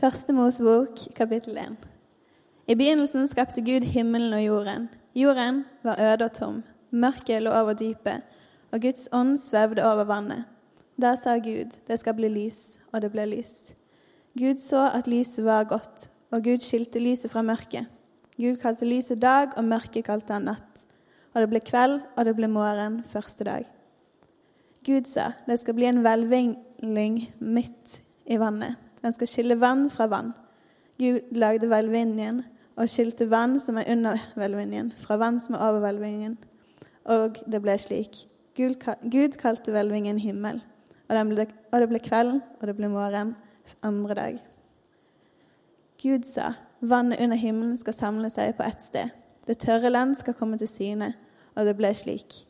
Første Mosebok, kapittel 1. I begynnelsen skapte Gud himmelen og jorden. Jorden var øde og tom. Mørket lå over dypet, og Guds ånd svevde over vannet. Da sa Gud, det skal bli lys, og det ble lys. Gud så at lyset var godt, og Gud skilte lyset fra mørket. Gud kalte lyset dag, og mørket kalte han natt. Og det ble kveld, og det ble morgen første dag. Gud sa, det skal bli en hvelving midt i vannet. Den skal skille vann fra vann. Gud lagde hvelvingen og skilte vann som er under hvelvingen, fra vann som er over hvelvingen. Og det ble slik. Gud kalte hvelvingen himmel. Og, og det ble kveld, og det ble morgen andre dag. Gud sa, vannet under himmelen skal samle seg på ett sted. Det tørre land skal komme til syne, og det ble slik.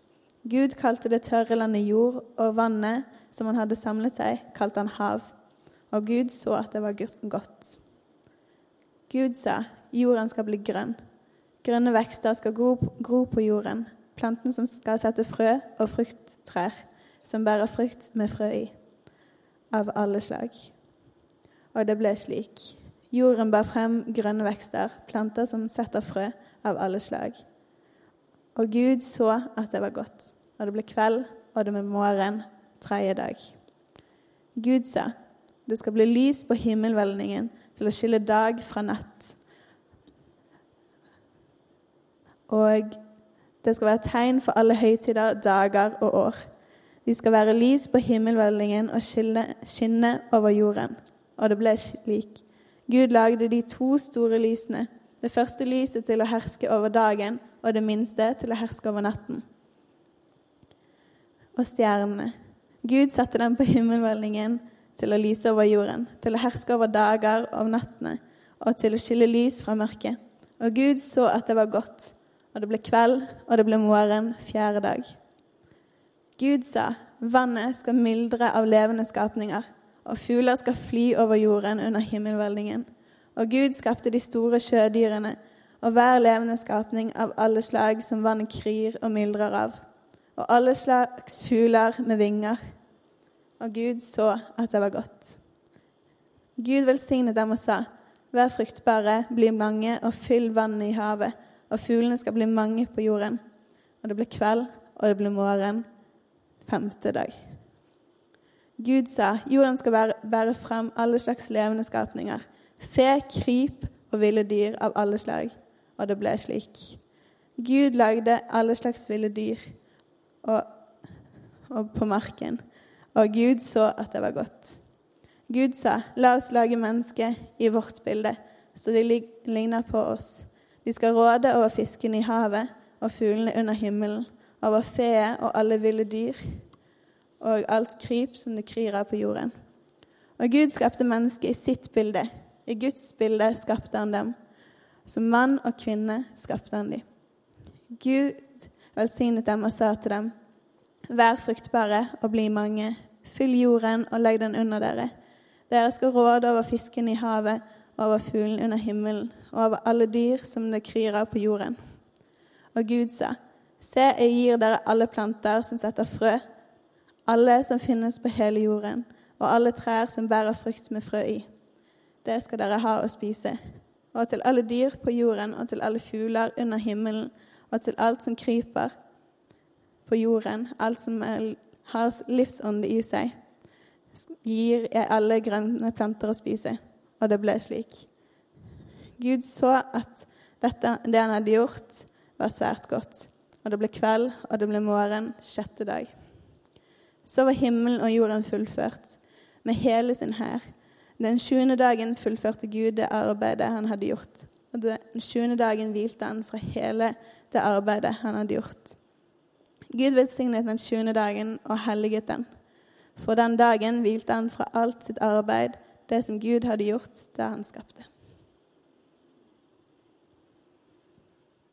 Gud kalte det tørre landet jord, og vannet som han hadde samlet seg, kalte han hav. Og Gud så at det var godt. Gud sa, jorden skal bli grønn. Grønne vekster skal gro, gro på jorden, planten som skal sette frø, og frukttrær som bærer frukt med frø i, av alle slag. Og det ble slik. Jorden bar frem grønne vekster, planter som setter frø av alle slag. Og Gud så at det var godt. Og det ble kveld, og det ble morgen tredje dag. Gud sa, det skal bli lys på himmelhvelvningen til å skille dag fra natt. Og det skal være tegn for alle høytider, dager og år. De skal være lys på himmelhvelvingen og skinne over jorden. Og det ble slik. Gud lagde de to store lysene. Det første lyset til å herske over dagen, og det minste til å herske over natten. Og stjernene. Gud satte dem på himmelhvelvingen til å lyse over jorden, til å herske over dager og nattene, og til å skille lys fra mørket. Og Gud så at det var godt, og det ble kveld, og det ble morgen fjerde dag. Gud sa, vannet skal myldre av levende skapninger, og fugler skal fly over jorden under himmelveldingen. Og Gud skapte de store sjødyrene og hver levende skapning av alle slag som vannet kryr og myldrer av, og alle slags fugler med vinger. Og Gud så at det var godt. Gud velsignet dem og sa, Vær fruktbare, bli mange og fyll vannet i havet, og fuglene skal bli mange på jorden. Og det ble kveld, og det ble morgen, femte dag. Gud sa, jorden skal bære, bære frem alle slags levende skapninger, fe, kryp og ville dyr av alle slag og det ble slik. Gud lagde alle slags ville dyr og, og på marken, og Gud så at det var godt. Gud sa, 'La oss lage mennesket i vårt bilde, så de ligner på oss.' 'De skal råde over fiskene i havet og fuglene under himmelen, over fe og alle ville dyr' og alt kryp som det kryr av på jorden. Og Gud skapte mennesket i sitt bilde. I Guds bilde skapte han dem. Som mann og kvinne skapte han dem. Gud velsignet dem og sa til dem, Vær fruktbare og bli mange. Fyll jorden og legg den under dere. Dere skal råde over fisken i havet, over fuglen under himmelen og over alle dyr som det kryr av på jorden. Og Gud sa, Se, jeg gir dere alle planter som setter frø, alle som finnes på hele jorden, og alle trær som bærer frukt med frø i. Det skal dere ha å spise og til alle dyr på jorden, og til alle fugler under himmelen, og til alt som kryper på jorden, alt som har livsånde i seg, gir jeg alle grønne planter å spise. Og det ble slik. Gud så at dette, det han hadde gjort, var svært godt. Og det ble kveld, og det ble morgen sjette dag. Så var himmelen og jorden fullført med hele sin hær. Den sjuende dagen fullførte Gud det arbeidet han hadde gjort. Og den sjuende dagen hvilte han fra hele det arbeidet han hadde gjort. Gud velsignet den sjuende dagen og helliget den. For den dagen hvilte han fra alt sitt arbeid, det som Gud hadde gjort da han skapte.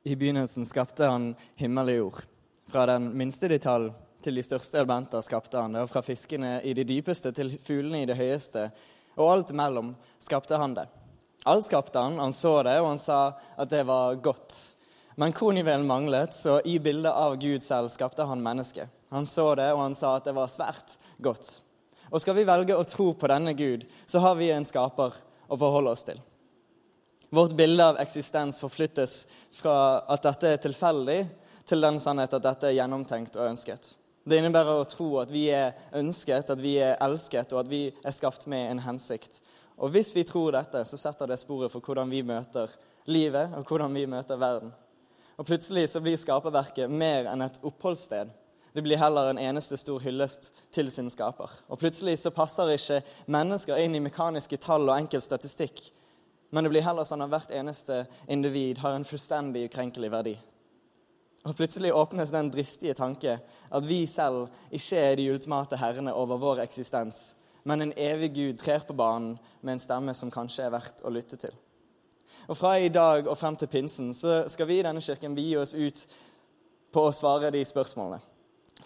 I begynnelsen skapte han himmel og jord. Fra den minste detalj til de største elementer skapte han det, og fra fiskene i det dypeste til fuglene i det høyeste og alt imellom skapte han det. Alt skapte han, han så det, og han sa at det var godt. Men kornjuvelen manglet, så i bildet av Gud selv skapte han mennesket. Han så det, og han sa at det var svært godt. Og skal vi velge å tro på denne Gud, så har vi en skaper, å forholde oss til. Vårt bilde av eksistens forflyttes fra at dette er tilfeldig, til den sannhet at dette er gjennomtenkt og ønsket. Det innebærer å tro at vi er ønsket, at vi er elsket, og at vi er skapt med en hensikt. Og hvis vi tror dette, så setter det sporet for hvordan vi møter livet, og hvordan vi møter verden. Og plutselig så blir skaperverket mer enn et oppholdssted. Det blir heller en eneste stor hyllest til sin skaper. Og plutselig så passer ikke mennesker inn i mekaniske tall og enkel statistikk. Men det blir heller sånn at hvert eneste individ har en fullstendig ukrenkelig verdi. Og plutselig åpnes den dristige tanke at vi selv ikke er de ultimate herrene over vår eksistens, men en evig Gud trer på banen med en stemme som kanskje er verdt å lytte til. Og Fra i dag og frem til pinsen så skal vi i denne kirken vie oss ut på å svare de spørsmålene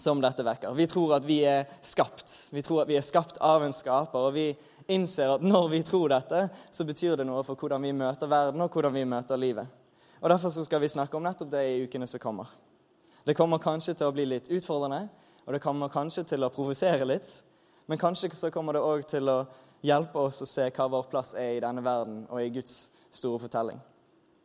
som dette vekker. Vi tror at vi er skapt. Vi tror at vi er skapt av en skaper. Og vi innser at når vi tror dette, så betyr det noe for hvordan vi møter verden og hvordan vi møter livet. Og Derfor skal vi snakke om nettopp det i ukene som kommer. Det kommer kanskje til å bli litt utfordrende, og det kommer kanskje til å provosere litt. Men kanskje så kommer det òg til å hjelpe oss å se hva vår plass er i denne verden og i Guds store fortelling.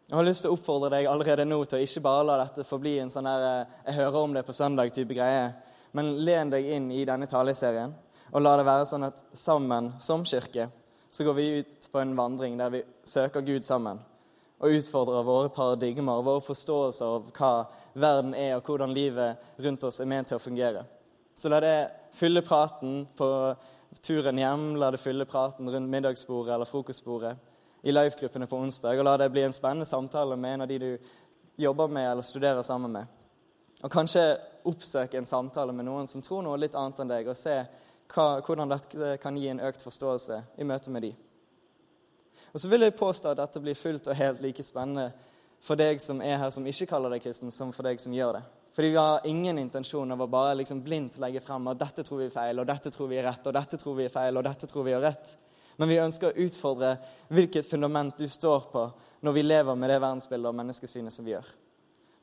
Jeg har lyst til å oppfordre deg allerede nå til å ikke bare la dette forbli en sånn der, eh, 'jeg hører om det på søndag'-type greie, men len deg inn i denne taleserien og la det være sånn at sammen som kirke så går vi ut på en vandring der vi søker Gud sammen og utfordrer våre paradigmer, våre forståelser av hva verden er, og hvordan livet rundt oss er ment til å fungere. Så la det fylle praten på turen hjem, la det fylle praten rundt middagsbordet eller frokostbordet i live-gruppene på onsdag. Og la det bli en spennende samtale med en av de du jobber med eller studerer sammen med. Og kanskje oppsøke en samtale med noen som tror noe litt annet enn deg, og se hva, hvordan dette kan gi en økt forståelse i møte med de. Og så vil jeg påstå at dette blir fullt og helt like spennende for deg som er her som ikke kaller deg kristen, som for deg som gjør det. Fordi vi har ingen intensjon av å bare liksom blindt legge frem at dette tror vi er feil, og dette tror vi er rett, og dette tror vi er feil, og dette tror vi er rett. Men vi ønsker å utfordre hvilket fundament du står på når vi lever med det verdensbildet og menneskesynet som vi gjør.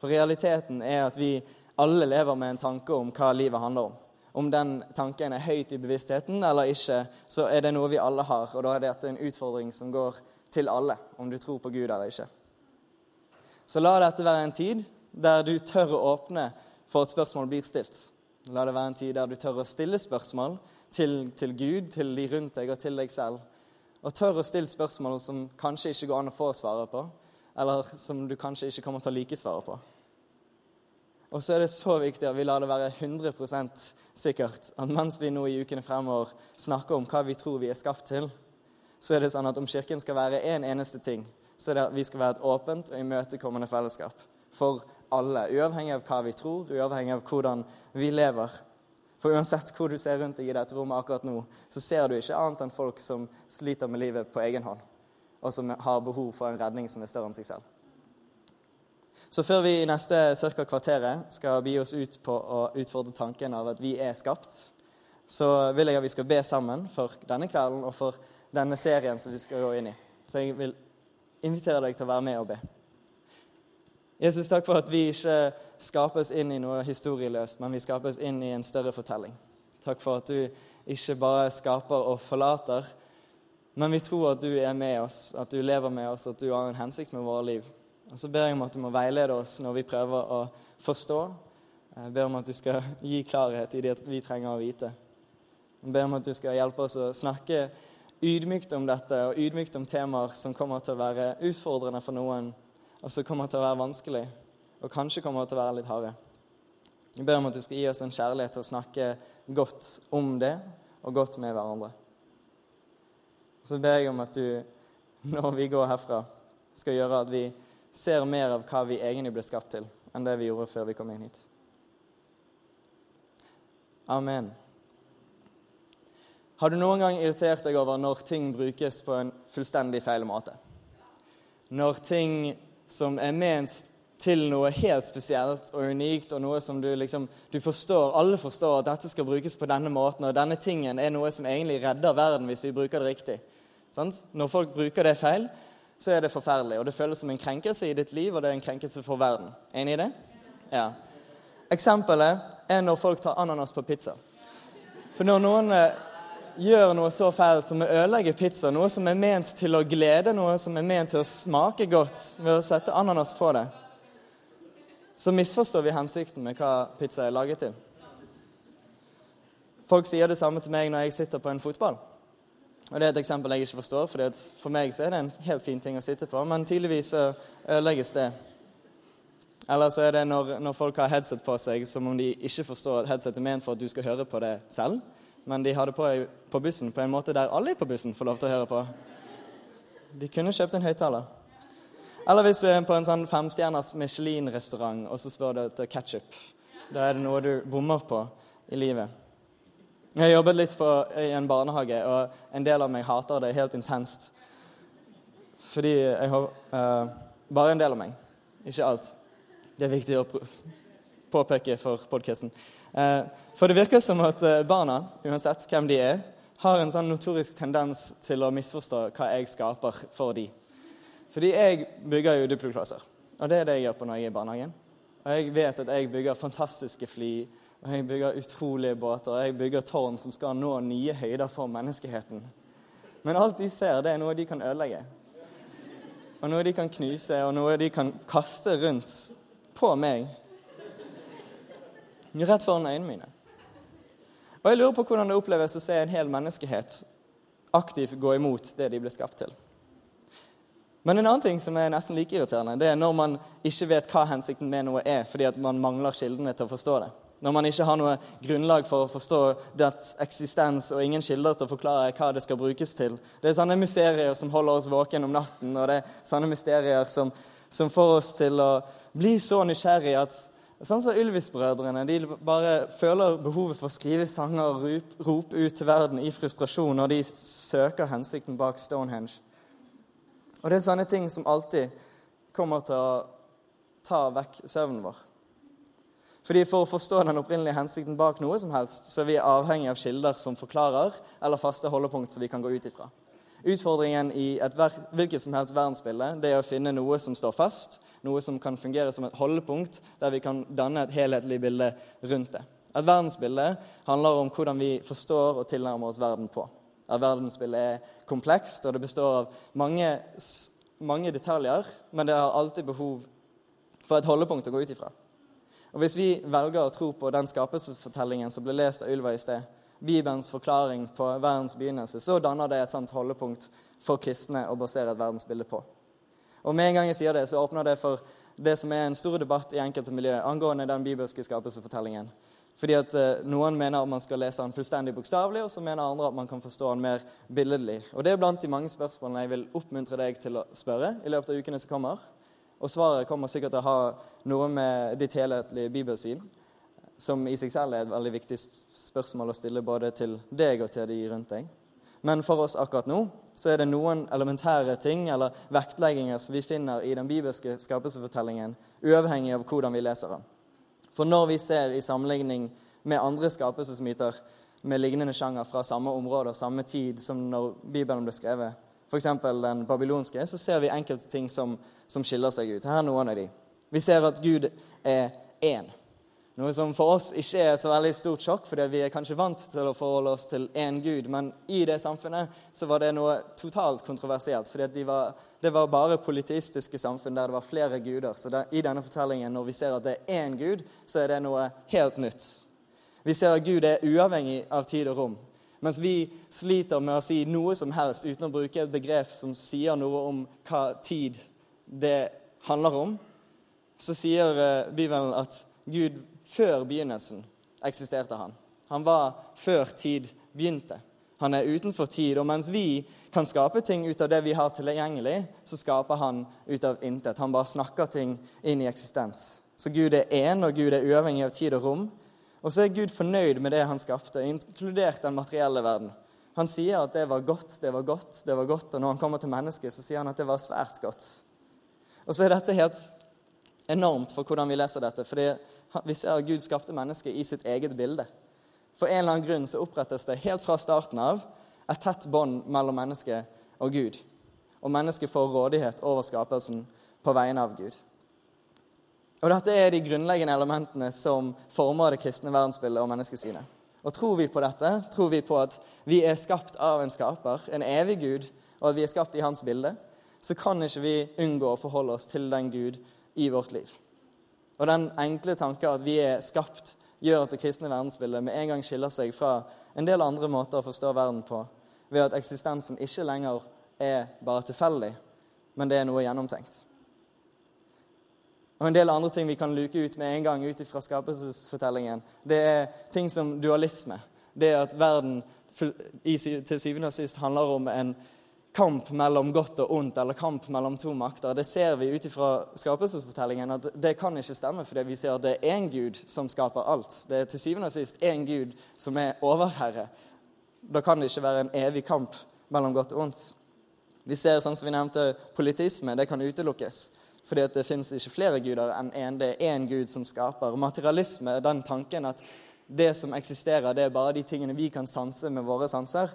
For realiteten er at vi alle lever med en tanke om hva livet handler om. Om den tanken er høyt i bevisstheten eller ikke, så er det noe vi alle har. Og da er dette en utfordring som går til alle, om du tror på Gud eller ikke. Så la dette være en tid der du tør å åpne for at spørsmål blir stilt. La det være en tid der du tør å stille spørsmål til, til, Gud, til de rundt deg og til deg selv. Og tør å stille spørsmål som kanskje ikke går an å få svaret på, eller som du kanskje ikke kommer til å like svaret på. Og så er det så viktig at vi lar det være 100% sikkert at mens vi nå i ukene fremover snakker om hva vi tror vi er skapt til, så er det sånn at om Kirken skal være én en eneste ting, så er det at vi skal være et åpent og imøtekommende fellesskap for alle, uavhengig av hva vi tror, uavhengig av hvordan vi lever. For uansett hvor du ser rundt deg i dette rommet akkurat nå, så ser du ikke annet enn folk som sliter med livet på egen hånd, og som har behov for en redning som er større enn seg selv. Så før vi i neste ca. kvarteret skal bi oss ut på å utfordre tanken av at vi er skapt, så vil jeg at vi skal be sammen for denne kvelden og for denne serien som vi skal gå inn i. Så jeg vil invitere deg til å være med og be. Jesus, takk for at vi ikke skapes inn i noe historieløst, men vi skapes inn i en større fortelling. Takk for at du ikke bare skaper og forlater, men vi tror at du er med oss, at du lever med oss, at du har en hensikt med våre liv. Og Så ber jeg om at du må veilede oss når vi prøver å forstå. Jeg ber om at du skal gi klarhet i det vi trenger å vite. Jeg ber om at du skal hjelpe oss å snakke ydmykt om dette, og ydmykt om temaer som kommer til å være utfordrende for noen, og som kommer til å være vanskelig og kanskje kommer til å være litt harde. Jeg ber om at du skal gi oss en kjærlighet til å snakke godt om det og godt med hverandre. Så ber jeg om at du, når vi går herfra, skal gjøre at vi ser mer av hva vi egentlig ble skapt til, enn det vi gjorde før vi kom inn hit. Amen. Har du noen gang irritert deg over når ting brukes på en fullstendig feil måte? Når ting som er ment til noe helt spesielt og unikt, og noe som du liksom du forstår, Alle forstår at dette skal brukes på denne måten, og denne tingen er noe som egentlig redder verden hvis vi bruker det riktig. Sant? Når folk bruker det feil, så er det forferdelig, og det føles som en krenkelse i ditt liv, og det er en krenkelse for verden. Enig i det? Ja. Eksempelet er når folk tar ananas på pizza. For når noen, gjør noe så fælt som å ødelegge pizza, noe som er ment til å glede, noe som er ment til å smake godt, ved å sette ananas på det, så misforstår vi hensikten med hva pizza er laget til. Folk sier det samme til meg når jeg sitter på en fotball. Og Det er et eksempel jeg ikke forstår, for for meg så er det en helt fin ting å sitte på, men tydeligvis så ødelegges det. Eller så er det når, når, folk har headset på seg, som om de ikke forstår at headset er ment for at du skal høre på det selv, men de har det på på bussen på en måte der alle på bussen får lov til å høre på. De kunne kjøpt en høyttaler. Eller hvis du er på en sånn femstjerners Michelin-restaurant, og så spør du etter ketsjup. Da er det noe du bommer på i livet. Jeg har jobbet litt på, i en barnehage, og en del av meg hater det helt intenst. Fordi jeg har uh, Bare en del av meg, ikke alt. Det er viktig å påpeke for podkasten. Uh, for det virker som at uh, barna, uansett hvem de er, har en sånn notorisk tendens til å misforstå hva jeg skaper for de. Fordi jeg bygger jo duploklosser, og det er det jeg gjør på når jeg er i barnehagen. Og jeg vet at jeg bygger fantastiske fly og jeg bygger utrolige båter, og jeg bygger tårn som skal nå nye høyder for menneskeheten. Men alt de ser, det er noe de kan ødelegge. Og noe de kan knuse, og noe de kan kaste rundt på meg. Rett foran øynene mine. Og jeg lurer på hvordan det oppleves å se en hel menneskehet aktivt gå imot det de ble skapt til. Men en annen ting som er nesten like irriterende, det er når man ikke vet hva hensikten med noe er, fordi at man mangler kildene til å forstå det. Når man ikke har noe grunnlag for å forstå dets eksistens og ingen kilder til å forklare hva det skal brukes til. Det er sånne mysterier som holder oss våken om natten, og det er sånne mysterier som, som får oss til å bli så nysgjerrige at Sånn som Ylvis-brødrene. De bare føler behovet for å skrive sanger og rope ut til verden i frustrasjon når de søker hensikten bak Stonehenge. Og det er sånne ting som alltid kommer til å ta vekk søvnen vår. Fordi For å forstå den opprinnelige hensikten bak noe som helst, så er vi avhengig av kilder som forklarer, eller faste holdepunkt som vi kan gå ut ifra. Utfordringen i et hvilket som helst verdensbilde det er å finne noe som står fast, noe som kan fungere som et holdepunkt, der vi kan danne et helhetlig bilde rundt det. Et verdensbilde handler om hvordan vi forstår og tilnærmer oss verden på. Et verdensbilde er komplekst, og det består av mange, mange detaljer, men det har alltid behov for et holdepunkt å gå ut ifra. Og Hvis vi velger å tro på den skapelsesfortellingen som ble lest av Ylva i sted, Bibelens forklaring på verdens begynnelse, så danner det et sånt holdepunkt for kristne å basere et verdensbilde på. Og med en gang jeg sier det, så åpner det for det som er en stor debatt i enkelte miljøer angående den bibelske skapelsesfortellingen. Fordi at eh, Noen mener at man skal lese den fullstendig bokstavelig, og så mener andre at man kan forstå den mer billedlig. Og Det er blant de mange spørsmålene jeg vil oppmuntre deg til å spørre i løpet av ukene som kommer. Og svaret kommer sikkert til å ha noe med ditt helhetlige bibelsyn, som i seg selv er et veldig viktig spørsmål å stille både til deg og til de rundt deg. Men for oss akkurat nå så er det noen elementære ting eller vektlegginger som vi finner i den bibelske skapelsesfortellingen, uavhengig av hvordan vi leser den. For når vi ser i sammenligning med andre skapelsesmyter med lignende sjanger fra samme område og samme tid som når Bibelen ble skrevet, f.eks. den babylonske, så ser vi enkelte ting som, som, skiller seg ut. Her er noen av de. Vi ser at Gud er én. Noe som for oss ikke er et så veldig stort sjokk, fordi vi er kanskje vant til å forholde oss til én Gud. Men i det samfunnet så var det noe totalt kontroversielt. fordi de det var bare politistiske samfunn der det var flere guder. Så det, i denne fortellingen, når vi ser at det er én Gud, så er det noe helt nytt. Vi ser at Gud er uavhengig av tid og rom. Mens vi sliter med å si noe som helst uten å bruke et begrep som sier noe om hva tid det handler om, så sier eh, Bibelen at Gud før begynnelsen eksisterte han. Han var før tid begynte. Han er utenfor tid. Og mens vi kan skape ting ut av det vi har tilgjengelig, så skaper han ut av intet. Han bare snakker ting inn i eksistens. Så Gud er én, og Gud er uavhengig av tid og rom. Og så er Gud fornøyd med det han skapte, inkludert den materielle verden. Han sier at det var godt, det var godt, det var godt, og når han kommer til mennesket, så sier han at det var svært godt. Og så er dette helt enormt for hvordan vi leser dette, fordi vi ser at Gud skapte mennesket i sitt eget bilde. For en eller annen grunn så opprettes det helt fra starten av et tett bånd mellom mennesket og Gud. Og mennesket får rådighet over skapelsen på vegne av Gud. Og Dette er de grunnleggende elementene som former det kristne verdensbildet og menneskesynet. Og tror vi på dette, tror vi på at vi er skapt av en skaper, en evig Gud, og at vi er skapt i hans bilde, så kan ikke vi unngå å forholde oss til den Gud i vårt liv. Og den enkle tanken at vi er skapt, gjør at det kristne verdensbildet med en gang skiller seg fra en del andre måter å forstå verden på, ved at eksistensen ikke lenger er bare tilfeldig, men det er noe gjennomtenkt. Og en del andre ting vi kan luke ut med en gang ut fra skapelsesfortellingen, det er ting som dualisme. Det at verden til syvende og sist handler om en kamp mellom godt og ondt, eller kamp mellom to makter. Det ser vi ut ifra skapelsesfortellingen at det kan ikke stemme, fordi vi ser at det er én Gud som skaper alt. Det er til syvende og sist én Gud som er overherre. Da kan det ikke være en evig kamp mellom godt og ondt. Vi ser, sånn som vi nevnte, politisme. Det kan utelukkes. Fordi at det fins ikke flere guder enn én. Det er én gud som skaper. Materialisme, den tanken at det som eksisterer, det er bare de tingene vi kan sanse med våre sanser,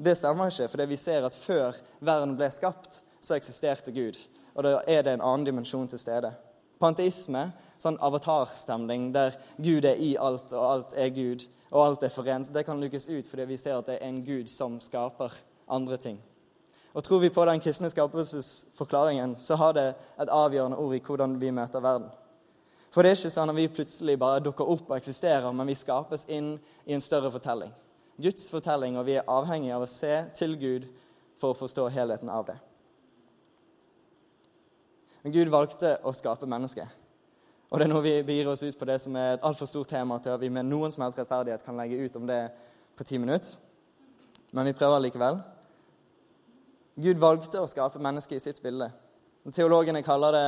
det stemmer ikke. For vi ser at før verden ble skapt, så eksisterte Gud. Og da er det en annen dimensjon til stede. Panteisme, sånn avatarstemning der Gud er i alt, og alt er Gud, og alt er forent, det kan lukes ut fordi vi ser at det er en Gud som skaper andre ting. Og Tror vi på den kristne skapelsesforklaringen, så har det et avgjørende ord i hvordan vi møter verden. For det er ikke sånn at vi plutselig bare dukker opp og eksisterer, men vi skapes inn i en større fortelling. Guds fortelling, og vi er avhengig av å se til Gud for å forstå helheten av det. Men Gud valgte å skape mennesket. Og det er nå vi begir oss ut på det som er et altfor stort tema til at vi med noen som helst rettferdighet kan legge ut om det på ti minutter. Men vi prøver likevel. Gud valgte å skape mennesket i sitt bilde. Teologene kaller det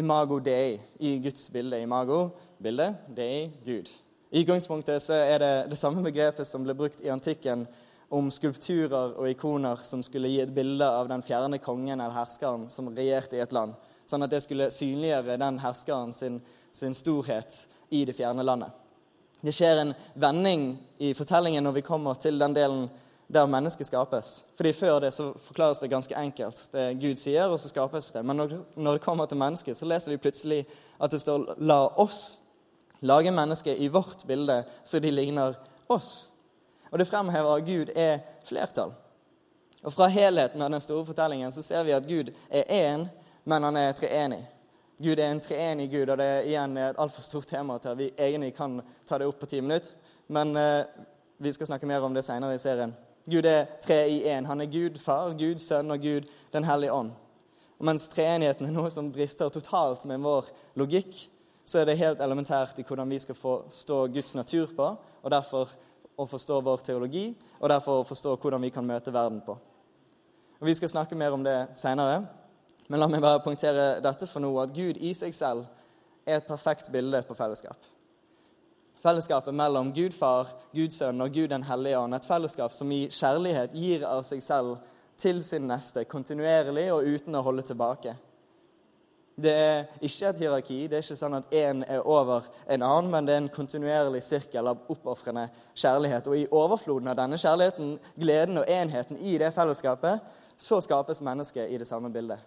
imago dei, i Guds bilde. Imago, bilde, dei, Gud. I utgangspunktet så er det det samme begrepet som ble brukt i antikken om skulpturer og ikoner som skulle gi et bilde av den fjerne kongen eller herskeren som regjerte i et land, sånn at det skulle synliggjøre den herskeren sin, sin storhet i det fjerne landet. Det skjer en vending i fortellingen når vi kommer til den delen der mennesket skapes. Fordi Før det så forklares det ganske enkelt. Det Gud sier, og så skapes det. Men når, det kommer til mennesket, så leser vi plutselig at det står 'la oss lage mennesker i vårt bilde, så de ligner oss'. Og det fremhever at Gud er flertall. Og Fra helheten av den store fortellingen så ser vi at Gud er én, men han er treenig. Gud er en treenig Gud, og det er igjen et altfor stort tema til at vi egentlig kan ta det opp på ti minutter. Men eh, vi skal snakke mer om det seinere i serien. Gud er tre i én. Han er Gud far, Gud sønn og Gud den hellige ånd. Og mens treenigheten er noe som brister totalt med vår logikk, så er det helt elementært i hvordan vi skal forstå Guds natur på, og derfor å forstå vår teologi, og derfor å forstå hvordan vi kan møte verden på. Og Vi skal snakke mer om det seinere, men la meg bare poengtere dette for nå, at Gud i seg selv er et perfekt bilde på fellesskap. Fellesskapet mellom Gud far, Gud sønn og Gud den hellige ånd. Et fellesskap som i kjærlighet gir av seg selv til sin neste, kontinuerlig og uten å holde tilbake. Det er ikke et hierarki. Det er ikke sånn at én er over en annen, men det er en kontinuerlig sirkel av oppofrende kjærlighet. Og i overfloden av denne kjærligheten, gleden og enheten i det fellesskapet, så skapes mennesket i det samme bildet.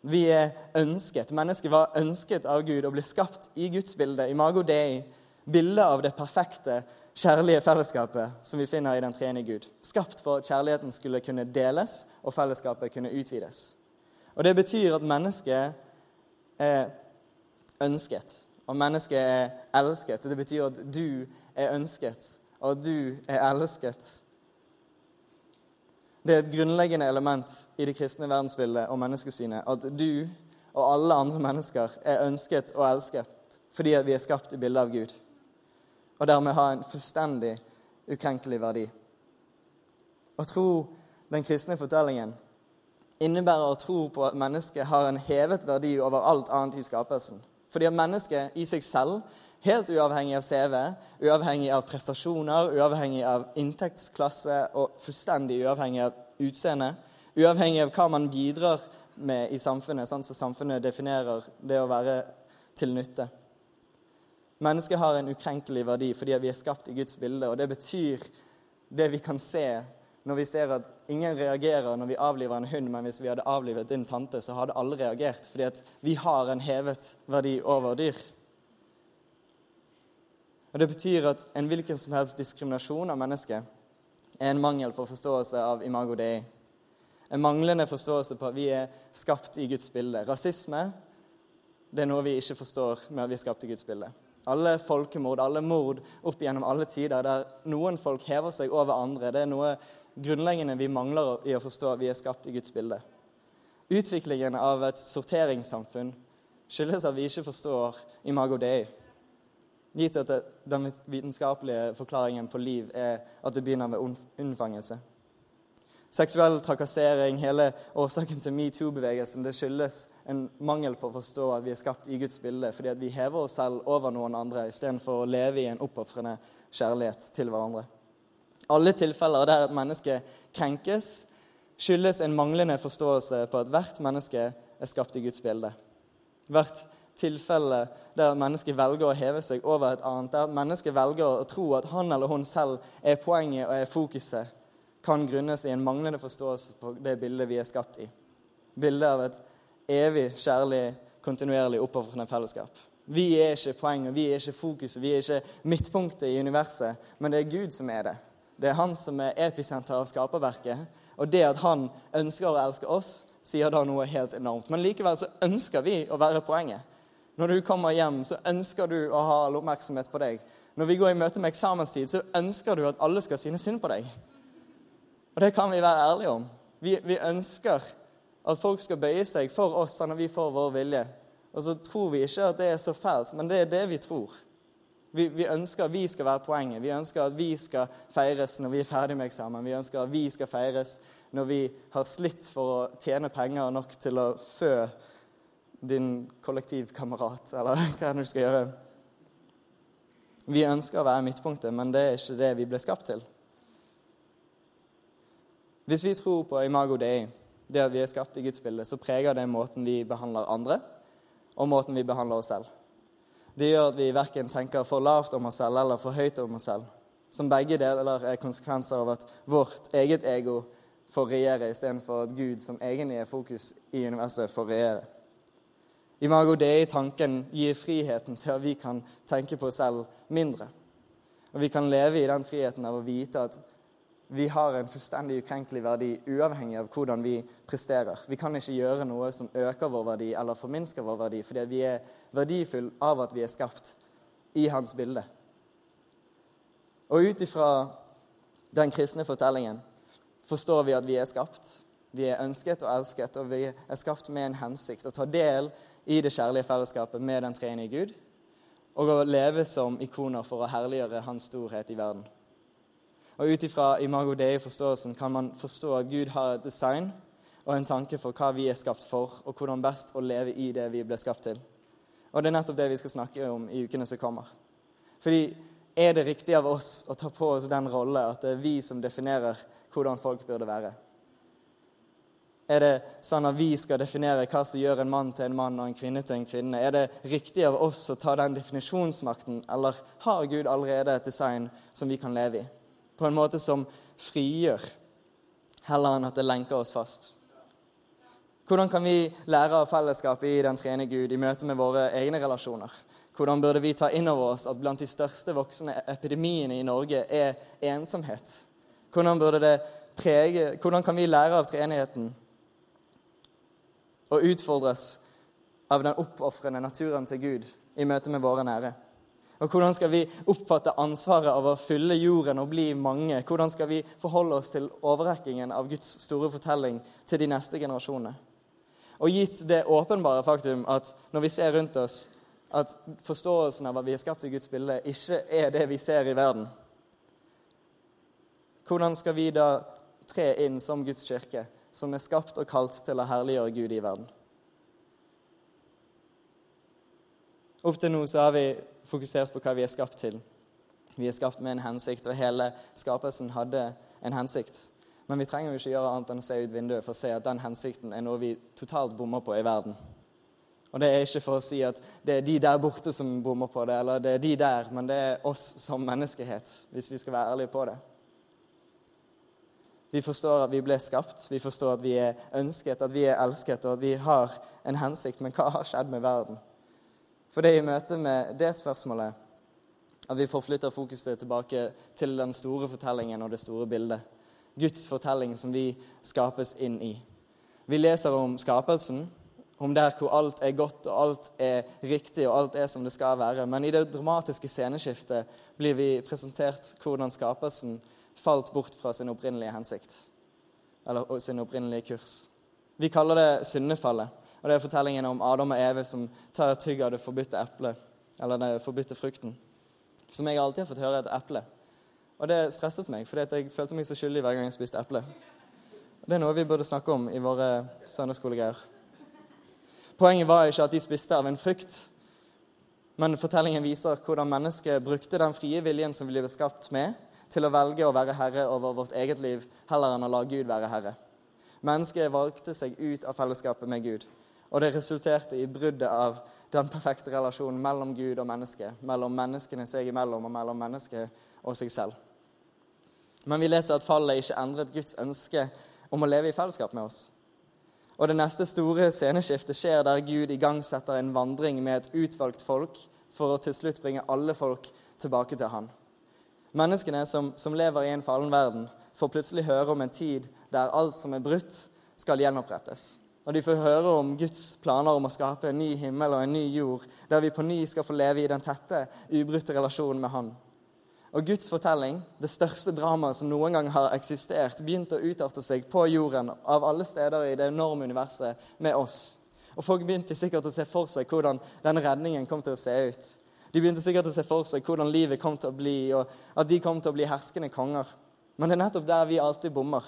Vi er ønsket. Mennesket var ønsket av Gud og ble skapt i Guds bilde, i Mago Dei, Bildet av det perfekte, kjærlige fellesskapet som vi finner i den treenige Gud. Skapt for at kjærligheten skulle kunne deles og fellesskapet kunne utvides. Og Det betyr at mennesket er ønsket, og mennesket er elsket. Det betyr at du er ønsket, og du er elsket. Det er et grunnleggende element i det kristne verdensbildet og menneskesynet at du og alle andre mennesker er ønsket og elsket fordi vi er skapt i bildet av Gud og dermed har en fullstendig ukrenkelig verdi. Å tro den kristne fortellingen innebærer å tro på at mennesket har en hevet verdi over alt annet i skapelsen. Fordi at mennesket i seg selv, helt uavhengig av CV, uavhengig av prestasjoner, uavhengig av inntektsklasse og fullstendig uavhengig av utseende, uavhengig av hva man bidrar med i samfunnet, sånn som samfunnet definerer det å være til nytte Mennesket har en ukrenkelig verdi fordi vi er skapt i Guds bilde. og Det betyr det vi kan se når vi ser at ingen reagerer når vi avliver en hund, men hvis vi hadde avlivet din tante, så hadde alle reagert, fordi at vi har en hevet verdi over dyr. Og Det betyr at en hvilken som helst diskriminasjon av mennesket er en mangel på forståelse av imago dei. En manglende forståelse på at vi er skapt i Guds bilde. Rasisme det er noe vi ikke forstår med at vi er skapt i Guds bilde. Alle folkemord, alle mord opp gjennom alle tider der noen folk hever seg over andre, det er noe grunnleggende vi mangler i å forstå at vi er skapt i Guds bilde. Utviklingen av et sorteringssamfunn skyldes at vi ikke forstår imago dei. Gitt at den vitenskapelige forklaringen på liv er at det begynner med unnfangelse. Seksuell trakassering, hele årsaken til metoo-bevegelsen, det skyldes en mangel på å forstå at vi er skapt i Guds bilde, fordi at vi hever oss selv over noen andre istedenfor å leve i en oppofrende kjærlighet til hverandre. Alle tilfeller der et menneske krenkes, skyldes en manglende forståelse på at hvert menneske er skapt i Guds bilde. Hvert tilfelle der et menneske velger å heve seg over et annet, der et menneske velger å tro at han eller hun selv er poenget og er fokuset, kan grunnes i en manglende forståelse på det bildet vi er skapt i. Bildet av et evig, kjærlig, kontinuerlig oppofrende fellesskap. Vi er ikke poenget, vi er ikke fokuset, vi er ikke midtpunktet i universet, men det er Gud som er det. Det er han som er episenter av skaperverket. Og det at han ønsker å elske oss, sier da noe helt enormt. Men likevel så ønsker vi å være poenget. Når du kommer hjem, så ønsker du å ha all oppmerksomhet på deg. Når vi går i møte med eksamenstid, så ønsker du at alle skal synes synd på deg. Og det kan vi være ærlige om. Vi, vi ønsker at folk skal bøye seg for oss sånn at vi får vår vilje. Og så tror vi ikke at det er så fælt, men det er det vi tror. Vi, vi, ønsker at vi skal være poenget. Vi ønsker at vi skal feires når vi er ferdig med eksamen. Vi ønsker at vi skal feires når vi har slitt for å tjene penger nok til å fø din kollektivkamerat, eller hva enn du skal gjøre. Vi ønsker å være midtpunktet, men det er ikke det vi ble skapt til. Hvis vi tror på imago dei, det at vi er skapt i Guds bilde, så preger det måten vi behandler andre, og måten vi behandler oss selv. Det gjør at vi verken tenker for lavt om oss selv eller for høyt om oss selv. Som begge deler er konsekvenser av at vårt eget ego får regjere istedenfor at Gud, som egentlig er fokus i universet, får regjere. Imago Dei-tanken gir friheten til at vi kan tenke på oss selv mindre. Og vi kan leve i den friheten av å vite at vi har en fullstendig ukrenkelig verdi uavhengig av hvordan vi presterer. Vi kan ikke gjøre noe som øker vår verdi eller forminsker vår verdi, fordi vi er verdifulle av at vi er skapt i hans bilde. Og ut ifra den kristne fortellingen forstår vi at vi er skapt. Vi er ønsket og elsket, og vi er skapt med en hensikt. Å ta del i det kjærlige fellesskapet med den treenige Gud, og å leve som ikoner for å herliggjøre hans storhet i verden. Og Ut ifra imago dei-forståelsen kan man forstå at Gud har et design og en tanke for hva vi er skapt for, og hvordan best å leve i det vi ble skapt til. Og Det er nettopp det vi skal snakke om i ukene som kommer. Fordi er det riktig av oss å ta på oss den rolle at det er vi som definerer hvordan folk burde være? Er det sånn at vi skal definere hva som gjør en mann til en mann og en kvinne til en kvinne? Er det riktig av oss å ta den definisjonsmakten, eller har Gud allerede et design som vi kan leve i? På en måte som frigjør, heller enn at det lenker oss fast. Hvordan kan vi lære av fellesskapet i den trene Gud i møte med våre egne relasjoner? Hvordan burde vi ta inn over oss at blant de største voksne epidemiene i Norge er ensomhet? Hvordan, prege, hvordan kan vi lære av treenigheten og utfordres av den oppofrende naturen til Gud i møte med våre nære? Og hvordan skal vi oppfatte ansvaret av å fylle jorden og bli mange? Hvordan skal vi forholde oss til overrekkingen av Guds store fortelling til de neste generasjonene? Og gitt det åpenbare faktum at når vi ser rundt oss, at forståelsen av at vi er skapt i Guds bilde, ikke er det vi ser i verden, hvordan skal vi da tre inn som Guds kirke som er skapt og kalt til å herliggjøre Gud i verden. Opp til nå så har vi fokusert på hva vi er skapt til. Vi er skapt med en hensikt, og hele skapelsen hadde en hensikt. Men vi trenger jo ikke gjøre annet enn å se ut vinduet for å se at den hensikten er noe vi totalt bommer på i verden. Og det er ikke for å si at det er de der borte som bommer på det, eller det er de der, men det er oss som menneskehet, hvis vi skal være ærlige på det. Vi forstår at vi ble skapt, vi forstår at vi er ønsket, at vi er elsket, og at vi har en hensikt. Men hva har skjedd med verden? For det er i møte med det spørsmålet At vi forflytter fokuset tilbake til den store fortellingen og det store bildet. Guds fortelling som vi skapes inn i. Vi leser om skapelsen, om der hvor alt er godt og alt er riktig og alt er som det skal være. Men i det dramatiske sceneskiftet blir vi presentert hvordan skapelsen falt bort fra sin opprinnelige hensikt. Eller sin opprinnelige kurs. Vi kaller det syndefallet. Og det er fortellingen om Adam og Eve som tar et tygg av det forbudte eplet, eller den forbudte frukten. Som jeg alltid har fått høre et eple. Og det stresset meg, for jeg følte meg så skyldig hver gang jeg spiste eple. Det er noe vi burde snakke om i våre søndagsskolegreier. Poenget var ikke at de spiste av en frukt, men fortellingen viser hvordan mennesket brukte den frie viljen som vi ble skapt med, til å velge å være herre over vårt eget liv heller enn å la Gud være herre. Mennesket valgte seg ut av fellesskapet med Gud, og det resulterte i bruddet av den perfekte relasjonen mellom Gud og menneske, mellom menneskene seg imellom og mellom mennesket og seg selv. Men vi leser at fallet ikke endret Guds ønske om å leve i fellesskap med oss. Og Det neste store sceneskiftet skjer der Gud igangsetter en vandring med et utvalgt folk for å til slutt bringe alle folk tilbake til Han. Menneskene som, som lever i en fallen verden, får plutselig høre om en tid der alt som er brutt, skal gjenopprettes. Og de får høre om Guds planer om å skape en ny himmel og en ny jord, der vi på ny skal få leve i den tette, ubrutte relasjonen med Han. Og Guds fortelling, det største dramaet som noen gang har eksistert, begynte å utarte seg på jorden, av alle steder i det enorme universet, med oss. Og folk begynte sikkert å se for seg hvordan denne redningen kom til å se ut. De begynte sikkert å se for seg hvordan livet kom til å bli, og at de kom til å bli herskende konger. Men det er nettopp der vi alltid bommer.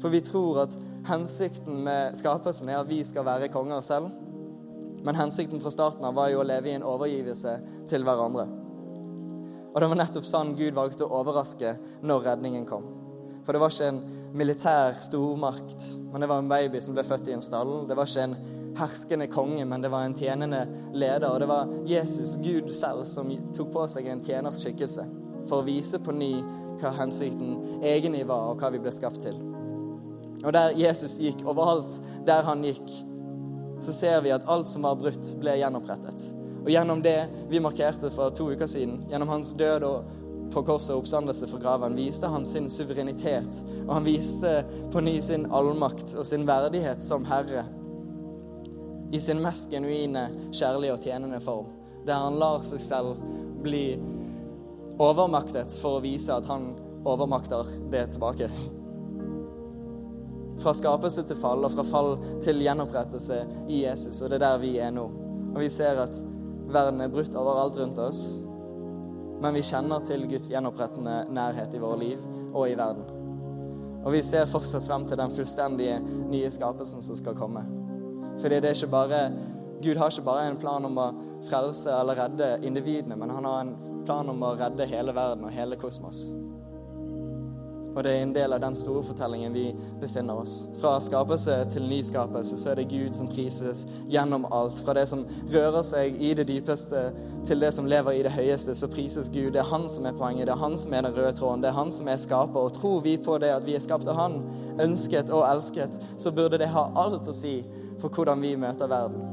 For vi tror at hensikten med skapelsen er at vi skal være konger selv. Men hensikten fra starten av var jo å leve i en overgivelse til hverandre. Og det var nettopp sånn Gud valgte å overraske når redningen kom. For det var ikke en militær stormakt, men det var en baby som ble født i en stall. Det var ikke en herskende konge, men det var en tjenende leder. Og det var Jesus, Gud selv, som tok på seg en tjeners skikkelse for å vise på ny hva hensikten egentlig var, og hva vi ble skapt til. Og der Jesus gikk, overalt der han gikk, så ser vi at alt som var brutt, ble gjenopprettet. Og gjennom det vi markerte for to uker siden, gjennom hans død og på korset og oppstandelse fra graven, viste han sin suverenitet. Og han viste på ny sin allmakt og sin verdighet som herre. I sin mest genuine, kjærlige og tjenende form. Der han lar seg selv bli overmaktet for å vise at han overmakter det tilbake. Fra skapelse til fall, og fra fall til gjenopprettelse i Jesus. Og det er der vi er nå. Og vi ser at verden er brutt overalt rundt oss. Men vi kjenner til Guds gjenopprettende nærhet i våre liv og i verden. Og vi ser fortsatt frem til den fullstendige nye skapelsen som skal komme. Fordi det er ikke bare Gud har ikke bare en plan om å frelse eller redde individene, men han har en plan om å redde hele verden og hele kosmos. Og det er en del av den store fortellingen vi befinner oss. Fra skapelse til nyskapelse så er det Gud som prises gjennom alt. Fra det som rører seg i det dypeste til det som lever i det høyeste, så prises Gud. Det er Han som er poenget, det er Han som er den røde tråden, det er Han som er skaper. Og tror vi på det at vi er skapt av Han, ønsket og elsket, så burde det ha alt å si for hvordan vi møter verden.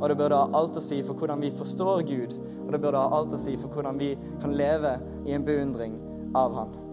Og det burde ha alt å si for hvordan vi forstår Gud, og det burde ha alt å si for hvordan vi kan leve i en beundring av Han.